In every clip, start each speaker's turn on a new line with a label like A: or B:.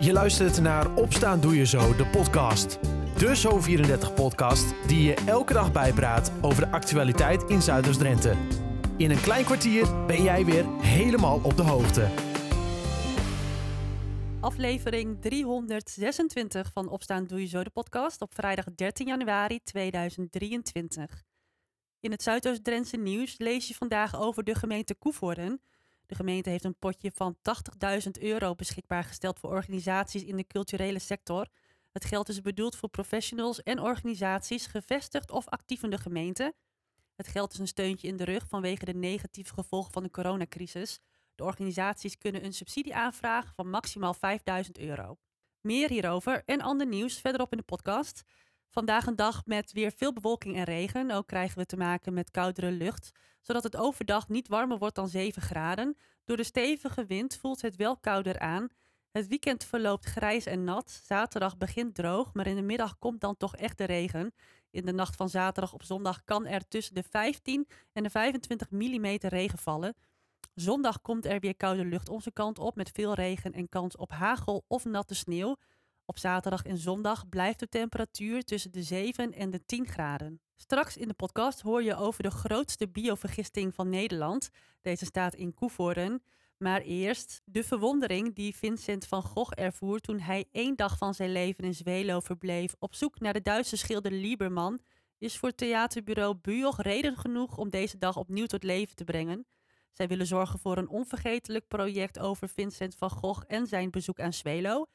A: Je luistert naar Opstaan Doe Je Zo, de podcast. De Zo34-podcast die je elke dag bijpraat over de actualiteit in Zuiders-Drenthe. In een klein kwartier ben jij weer helemaal op de hoogte.
B: Aflevering 326 van Opstaan Doe Je Zo, de podcast op vrijdag 13 januari 2023. In het Zuidoost-Drentse nieuws lees je vandaag over de gemeente Koevoorden... De gemeente heeft een potje van 80.000 euro beschikbaar gesteld voor organisaties in de culturele sector. Het geld is bedoeld voor professionals en organisaties gevestigd of actief in de gemeente. Het geld is een steuntje in de rug vanwege de negatieve gevolgen van de coronacrisis. De organisaties kunnen een subsidie aanvragen van maximaal 5000 euro. Meer hierover en ander nieuws verderop in de podcast. Vandaag een dag met weer veel bewolking en regen. Ook krijgen we te maken met koudere lucht, zodat het overdag niet warmer wordt dan 7 graden. Door de stevige wind voelt het wel kouder aan. Het weekend verloopt grijs en nat. Zaterdag begint droog, maar in de middag komt dan toch echt de regen. In de nacht van zaterdag op zondag kan er tussen de 15 en de 25 mm regen vallen. Zondag komt er weer koude lucht onze kant op met veel regen en kans op hagel of natte sneeuw. Op zaterdag en zondag blijft de temperatuur tussen de 7 en de 10 graden. Straks in de podcast hoor je over de grootste biovergisting van Nederland. Deze staat in Koevoorden. Maar eerst de verwondering die Vincent van Gogh ervoer toen hij één dag van zijn leven in Zwelo verbleef op zoek naar de Duitse schilder Lieberman, is voor theaterbureau Bujoch reden genoeg om deze dag opnieuw tot leven te brengen. Zij willen zorgen voor een onvergetelijk project over Vincent van Gogh en zijn bezoek aan Zwelo.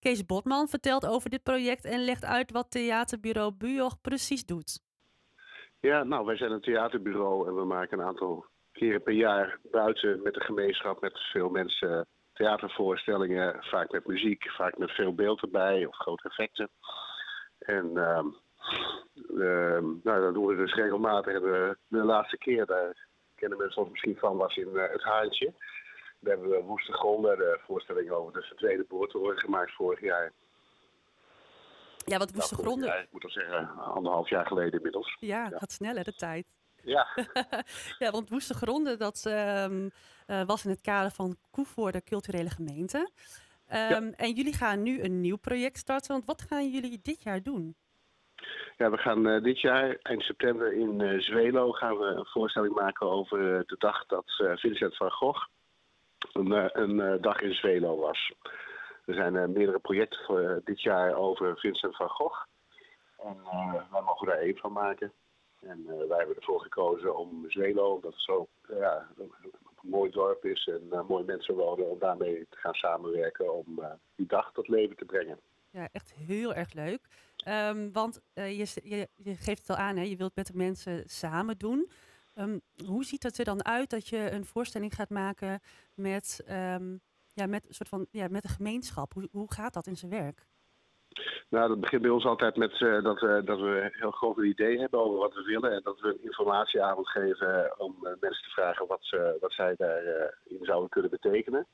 B: Kees Botman vertelt over dit project en legt uit wat theaterbureau Bujoch precies doet.
C: Ja, nou, wij zijn een theaterbureau en we maken een aantal keren per jaar buiten met de gemeenschap, met veel mensen, theatervoorstellingen, vaak met muziek, vaak met veel beeld erbij of grote effecten. En uh, uh, nou, dat doen we dus regelmatig. De, de laatste keer, daar kennen mensen ons misschien van, was in uh, het Haantje. We hebben Woeste Gronden, de voorstelling over de tweede boortoren gemaakt vorig jaar.
B: Ja, wat Woeste
C: Nou,
B: Gronden...
C: Ja, ik moet al zeggen, anderhalf jaar geleden inmiddels.
B: Ja, het gaat sneller de tijd.
C: Ja,
B: ja, want Woeste Gronden, dat ehm, eh, was in het kader van Koevoorde Culturele Gemeente. Ehm, En jullie gaan nu een nieuw project starten. Want wat gaan jullie dit jaar doen?
C: ja we gaan eh, dit jaar, eind september in eh, Zwelo, gaan we een voorstelling maken over eh, de dag dat eh, Vincent van Gogh een, eh, eh, dag in Zwelo was. Er zijn eh, meerdere projecten dit jaar over Vincent van Gogh. En wij mogen daar één van maken. En wij hebben ervoor gekozen om Zwelo, omdat het zo ja, een mooi dorp is en mooie mensen wonen, om daarmee te gaan samenwerken om die dag tot leven te brengen.
B: Ja, echt heel erg leuk. Ehm, want je, je, je geeft het al aan, hè? je wilt met de mensen samen doen. Ehm, hoe ziet het er dan uit dat je een voorstelling gaat maken met, ehm, ja, met, een soort van, ja, met de gemeenschap? Hoe, hoe gaat dat in zijn werk?
C: Nou, dat begint bij ons altijd met eh, dat, we, dat we heel groot een idee hebben over wat we willen. En dat we een informatieavond geven om eh, mensen te vragen wat, ze, wat zij daarin in zouden kunnen betekenen.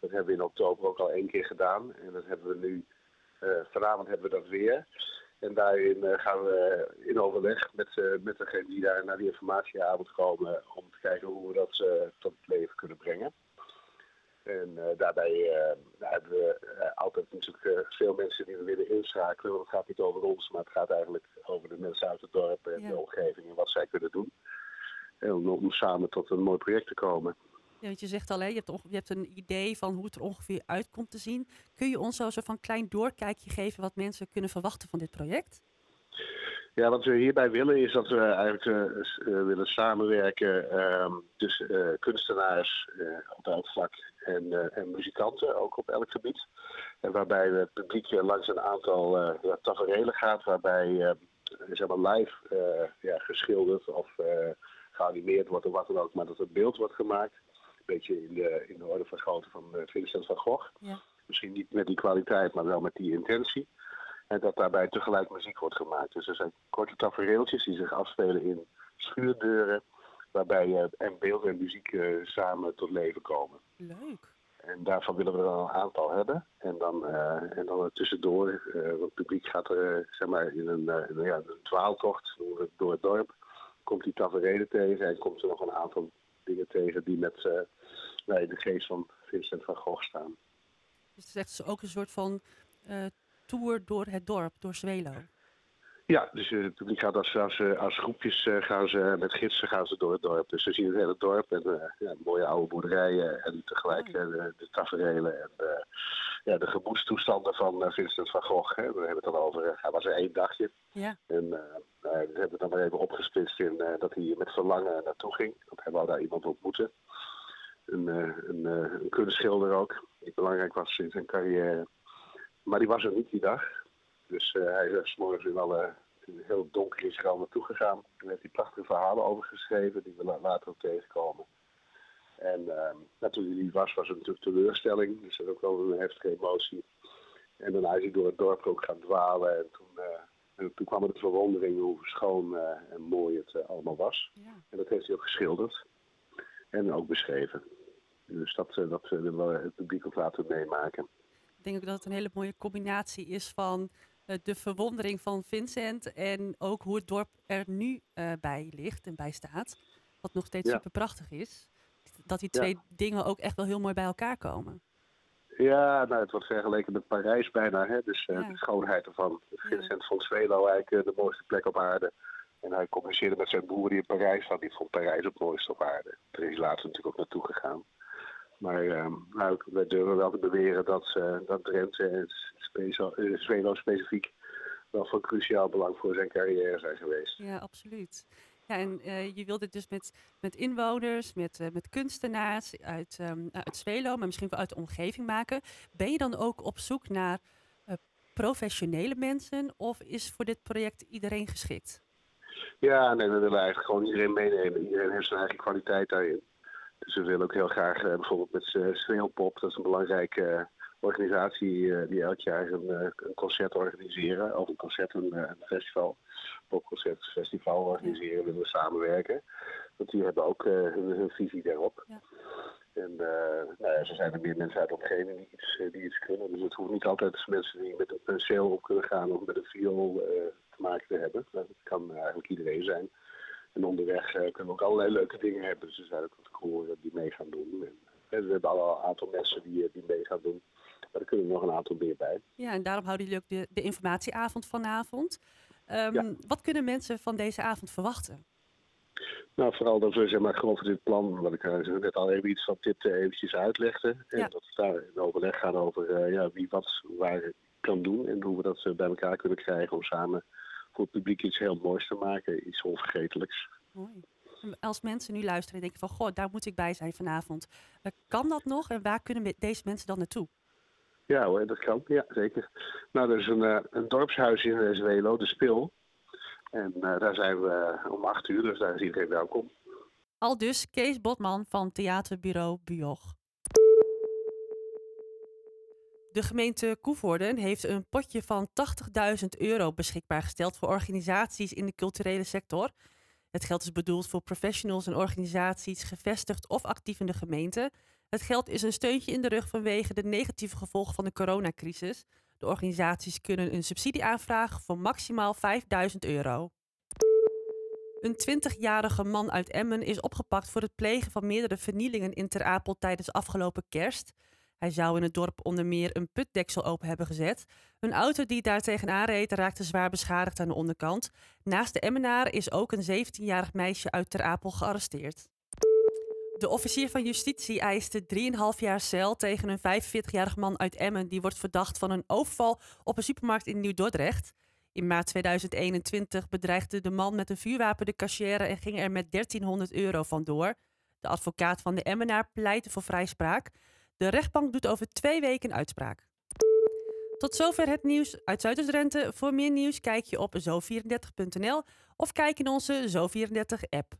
C: Dat hebben we in oktober ook al één keer gedaan. En dat hebben we nu, eh, vanavond hebben we dat weer. En daarin eh, gaan we in overleg met, eh, met degenen die daar naar die informatieavond komen om te kijken hoe we dat eh, tot het leven kunnen brengen. En daarbij daar hebben we altijd natuurlijk veel mensen die we willen inschakelen. Want het gaat niet over ons, maar het gaat eigenlijk over de mensen uit het dorp en
B: Ja.
C: de omgeving en wat zij kunnen doen. En om, om samen tot een mooi project te komen.
B: Want je zegt al, hè, je, hebt je hebt een idee van hoe het er ongeveer uit komt te zien. Kun je ons zo van klein doorkijkje geven wat mensen kunnen verwachten van dit project?
C: Ja, wat we hierbij willen is dat we eigenlijk eh, eh, willen samenwerken ehm, tussen eh, kunstenaars op elk vlak en, en muzikanten, ook op elk gebied. En waarbij het publiek langs een aantal ja, taferelen gaat, waarbij eh, zeg maar live ja, geschilderd of geanimeerd wordt of wat dan ook, maar dat het beeld wordt gemaakt. Een beetje in de, in de orde van grootte van eh, Vincent van Gogh.
B: Ja.
C: Misschien niet met die kwaliteit, maar wel met die intentie. En dat daarbij tegelijk muziek wordt gemaakt. Dus er zijn korte tafereeltjes die zich afspelen in schuurdeuren. Waarbij eh, en beeld en muziek eh, samen tot leven komen.
B: Leuk.
C: En daarvan willen we er een aantal hebben. En dan, eh, en dan tussendoor, eh, want het publiek gaat er eh, zeg maar in een, eh, in, ja, een dwaaltocht door, door het dorp. Komt die tafereelen tegen en komt er nog een aantal dingen tegen die met eh, nee, de geest van Vincent van Gogh staan.
B: Dus het is ook een soort van eh, tour door het dorp, door Zwelo.
C: Ja, dus eh, het publiek gaat als, als, eh, als groepjes eh, gaan ze, met gidsen gaan ze door het dorp. Dus ze zien het hele dorp en eh, ja, mooie oude boerderijen en tegelijk eh, de, de en eh, ja, de gemoedstoestanden van eh, Vincent van Gogh. Hè. We hebben het dan over, eh, hij was er één dagje.
B: Ja,
C: En ja, we hebben het dan maar even opgesplitst in dat hij met verlangen naartoe ging. Want hij wou daar iemand ontmoeten. Een, een, een kunstschilder ook, die belangrijk was in zijn carrière. Maar die was er niet die dag. Dus hij is morgens in alle heel donker is er al naartoe gegaan. Daar heeft hij prachtige verhalen over geschreven, die we la- later ook tegenkomen. En eh, nou, toen hij niet was, was het natuurlijk teleurstelling. Dus dat ook wel een heftige emotie. En daarna is hij door het dorp ook gaan dwalen. En toen, en toen kwam er de verwondering hoe schoon eh, en mooi het eh, allemaal was.
B: ja.
C: En dat heeft hij ook geschilderd. En ook beschreven. Dus dat, dat willen we het publiek ook laten meemaken.
B: Ik denk ook dat het een hele mooie combinatie is van de verwondering van Vincent en ook hoe het dorp er nu bij ligt en bij staat. Wat nog steeds
C: Ja.
B: super prachtig is. Dat die
C: Ja.
B: twee dingen ook echt wel heel mooi bij elkaar komen.
C: Ja, nou, het wordt vergeleken met Parijs bijna. Hè? Dus eh,
B: Ja.
C: de schoonheid ervan. Vincent vond Zwelo eigenlijk eh, de mooiste plek op aarde. En hij communiceerde met zijn broer die in Parijs zat. Die vond Parijs het mooiste op aarde. Daar is hij later natuurlijk ook naartoe gegaan. Maar eh, nou, wij durven wel te beweren dat, eh, dat Drenthe en Zwelo specifiek wel van cruciaal belang voor zijn carrière zijn geweest.
B: Ja, absoluut. Ja, en eh, je wilt dit dus met, met inwoners, met, eh, met kunstenaars uit, ehm uit Zwelo, maar misschien wel uit de omgeving maken. Ben je dan ook op zoek naar eh, professionele mensen of is voor dit project iedereen geschikt?
C: Ja, nee, we willen eigenlijk gewoon iedereen meenemen. Iedereen heeft zijn eigen kwaliteit daarin. Dus we willen ook heel graag bijvoorbeeld met Sneeuwpop, dat is een belangrijke organisatie eh, die elk jaar een, eh, een concert organiseren. Of een concert, een, eh, een festival, popconcertfestival organiseren, willen we samenwerken. Want die hebben ook eh, hun, hun visie daarop.
B: Ja.
C: En uh, nou ja, zo zijn er meer mensen uit de omgeving die iets, die iets kunnen. Dus het hoeft niet altijd mensen die met een penseel op kunnen gaan of met een viool uh, te maken te hebben. Dat kan eigenlijk iedereen zijn. En onderweg uh, kunnen we ook allerlei leuke dingen hebben. Dus er zijn ook wat koren die mee gaan doen. En, en we hebben al een aantal mensen die, die mee gaan doen. Maar er kunnen er nog een aantal meer bij.
B: Ja, en daarom houden jullie ook de, de informatieavond vanavond. Um,
C: Ja.
B: Wat kunnen mensen van deze avond verwachten?
C: Nou, vooral dat we zeg maar, gewoon voor dit plan, wat ik uh, net al even iets van dit uh, eventjes uitlegde. En
B: Ja.
C: dat we daar in overleg gaan over uh, ja, wie wat waar kan doen. En hoe we dat uh, bij elkaar kunnen krijgen om samen voor het publiek iets heel moois te maken. Iets onvergetelijks.
B: Mooi. Als mensen nu luisteren en denken van, goh, daar moet ik bij zijn vanavond. Kan dat nog en waar kunnen deze mensen dan naartoe?
C: Ja hoor, dat kan. Ja, zeker. Nou, er is een, uh, een dorpshuis in Zwelo, de Spil. En uh, daar zijn we om acht uur, dus daar is iedereen welkom.
B: Al dus Kees Botman van Theaterbureau Buog. De gemeente Koevoorden heeft een potje van 80.000 euro beschikbaar gesteld voor organisaties in de culturele sector. Het geld is bedoeld voor professionals en organisaties gevestigd of actief in de gemeente. Het geld is een steuntje in de rug vanwege de negatieve gevolgen van de coronacrisis. De organisaties kunnen een subsidie aanvragen voor maximaal 5000 euro. Een 20-jarige man uit Emmen is opgepakt voor het plegen van meerdere vernielingen in Ter Apel tijdens afgelopen kerst. Hij zou in het dorp onder meer een putdeksel open hebben gezet. Een auto die daar tegenaan reed raakte zwaar beschadigd aan de onderkant. Naast de Emmenaar is ook een 17-jarig meisje uit Ter Apel gearresteerd. De officier van justitie eiste 3,5 jaar cel tegen een 45-jarig man uit Emmen. Die wordt verdacht van een overval op een supermarkt in Nieuw-Dordrecht. In maart 2021 bedreigde de man met een vuurwapen de cashier en ging er met 1300 euro vandoor. De advocaat van de Emmenaar pleitte voor vrijspraak. De rechtbank doet over twee weken uitspraak. Tot zover het nieuws uit Zuiders-Drenthe. Voor meer nieuws kijk je op zo34.nl of kijk in onze Zo34-app.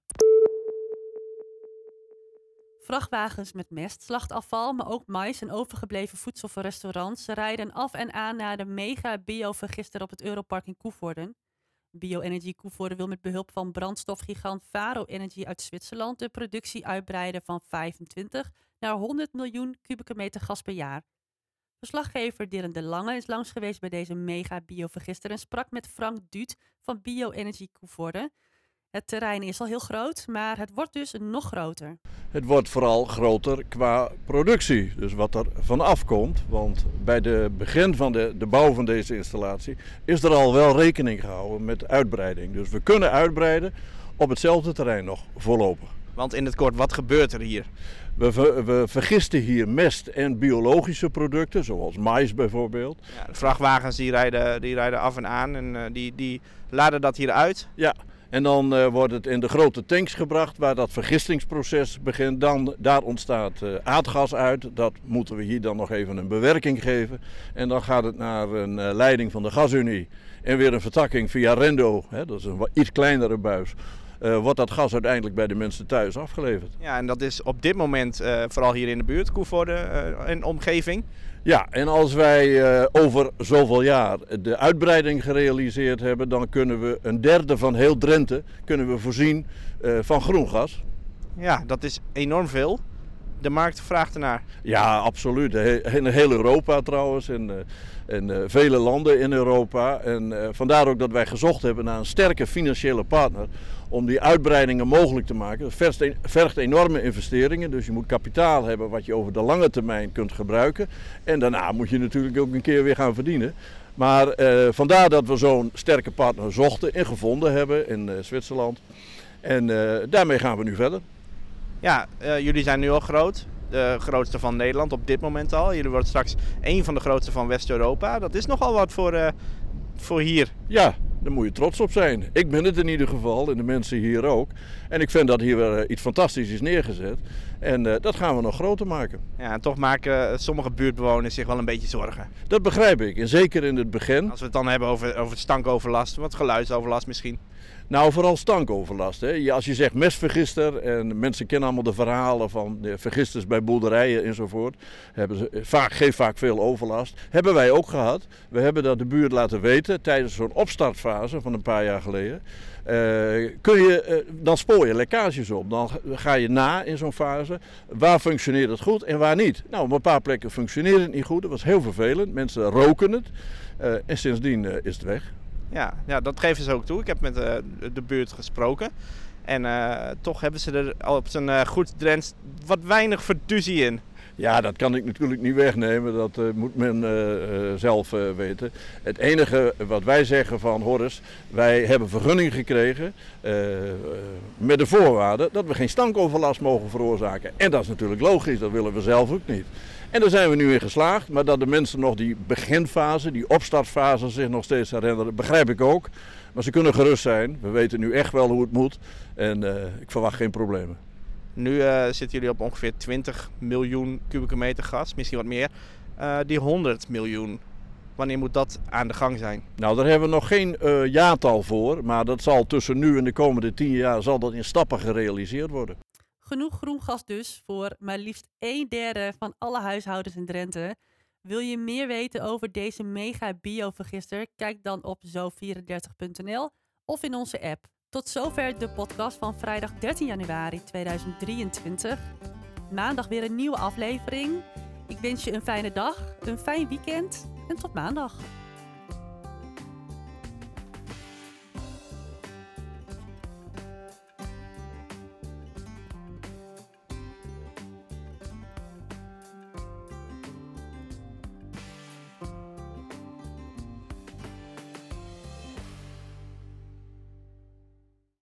B: Vrachtwagens met mest, slachtafval, maar ook mais en overgebleven voedsel voor restaurants rijden af en aan naar de mega bio-vergister op het Europark in Koevoorden. Bioenergie Koevoorden wil met behulp van brandstofgigant Faro Energy uit Zwitserland de productie uitbreiden van 25 naar 100 miljoen kubieke meter gas per jaar. Verslaggever Dylan de Lange is langs geweest bij deze mega biovergister en sprak met Frank Duut van Bioenergie Koevoorden. Het terrein is al heel groot, maar het wordt dus nog groter.
D: Het wordt vooral groter qua productie, dus wat er van afkomt. Want bij de begin van de, de bouw van deze installatie is er al wel rekening gehouden met uitbreiding. Dus we kunnen uitbreiden op hetzelfde terrein nog voorlopig.
E: Want in het kort, wat gebeurt er hier?
D: We, ver, we vergisten hier mest en biologische producten, zoals mais bijvoorbeeld.
E: Ja, de vrachtwagens die rijden, die rijden af en aan en uh, die, die laden dat hier uit.
D: Ja, en dan uh, wordt het in de grote tanks gebracht waar dat vergistingsproces begint. Dan, daar ontstaat uh, aardgas uit. Dat moeten we hier dan nog even een bewerking geven. En dan gaat het naar een uh, leiding van de gasunie. En weer een vertakking via Rendo. Hè, dat is een iets kleinere buis. Wordt dat gas uiteindelijk bij de mensen thuis afgeleverd.
E: Ja, en dat is op dit moment vooral hier in de buurt, Koevoorde en omgeving.
D: Ja, en als wij over zoveel jaar de uitbreiding gerealiseerd hebben, dan kunnen we een derde van heel Drenthe kunnen we voorzien van groen gas.
E: Ja, dat is enorm veel. De markt vraagt ernaar.
D: Ja, absoluut. In heel Europa trouwens. En, en uh, vele landen in Europa. En uh, vandaar ook dat wij gezocht hebben naar een sterke financiële partner om die uitbreidingen mogelijk te maken. Dat vergt, vergt, enorme investeringen, dus je moet kapitaal hebben wat je over de lange termijn kunt gebruiken. En daarna moet je natuurlijk ook een keer weer gaan verdienen. Maar uh, vandaar dat we zo'n sterke partner zochten en gevonden hebben in Zwitserland. En daarmee gaan we nu verder.
E: Ja, jullie zijn nu al groot de grootste van Nederland op dit moment al. Jullie worden straks een van de grootste van West-Europa. Dat is nogal wat voor, uh, voor hier.
D: Ja, daar moet je trots op zijn. Ik ben het in ieder geval en de mensen hier ook. En ik vind dat hier weer iets fantastisch is neergezet. En uh, dat gaan we nog groter maken.
E: Ja, en toch maken sommige buurtbewoners zich wel een beetje zorgen.
D: Dat begrijp ik. En zeker in het begin.
E: Als we het dan hebben over, over stankoverlast, wat geluidsoverlast misschien.
D: Nou, vooral stankoverlast. Hè. Als je zegt mestvergister en mensen kennen allemaal de verhalen van de vergisters bij boerderijen enzovoort. Hebben ze, vaak, geeft vaak veel overlast. Hebben wij ook gehad. We hebben dat de buurt laten weten tijdens zo'n opstartfase van een paar jaar geleden. Uh, kun je, uh, dan spoor je lekkages op. Dan ga je na in zo'n fase. Waar functioneert het goed en waar niet? Nou, op een paar plekken functioneert het niet goed. Dat was heel vervelend. Mensen roken het. Uh, en sindsdien is het weg.
E: Ja, ja, dat geven ze ook toe. Ik heb met de buurt gesproken. En toch hebben ze er op zijn goed Drents wat weinig verduzie in.
D: Ja, dat kan ik natuurlijk niet wegnemen. Dat uh, moet men uh, zelf uh, weten. Het enige wat wij zeggen van Horus, wij hebben vergunning gekregen met de voorwaarde dat we geen stankoverlast mogen veroorzaken. En dat is natuurlijk logisch, dat willen we zelf ook niet. En daar zijn we nu in geslaagd, maar dat de mensen nog die beginfase, die opstartfase zich nog steeds herinneren, begrijp ik ook. Maar ze kunnen gerust zijn. We weten nu echt wel hoe het moet en ik verwacht geen problemen.
E: Nu uh, zitten jullie op ongeveer 20 miljoen kubieke meter gas, misschien wat meer. Uh, die 100 miljoen, wanneer moet dat aan de gang zijn?
D: Nou, daar hebben we nog geen uh, jaartal voor, maar dat zal tussen nu en de komende 10 jaar zal dat in stappen gerealiseerd worden.
B: Genoeg groen gas dus voor maar liefst een derde van alle huishoudens in Drenthe. Wil je meer weten over deze mega biovergister? Kijk dan op zo34.nl of in onze app. Tot zover de podcast van vrijdag 13 januari 2023. Maandag weer een nieuwe aflevering. Ik wens je een fijne dag, een fijn weekend en tot maandag.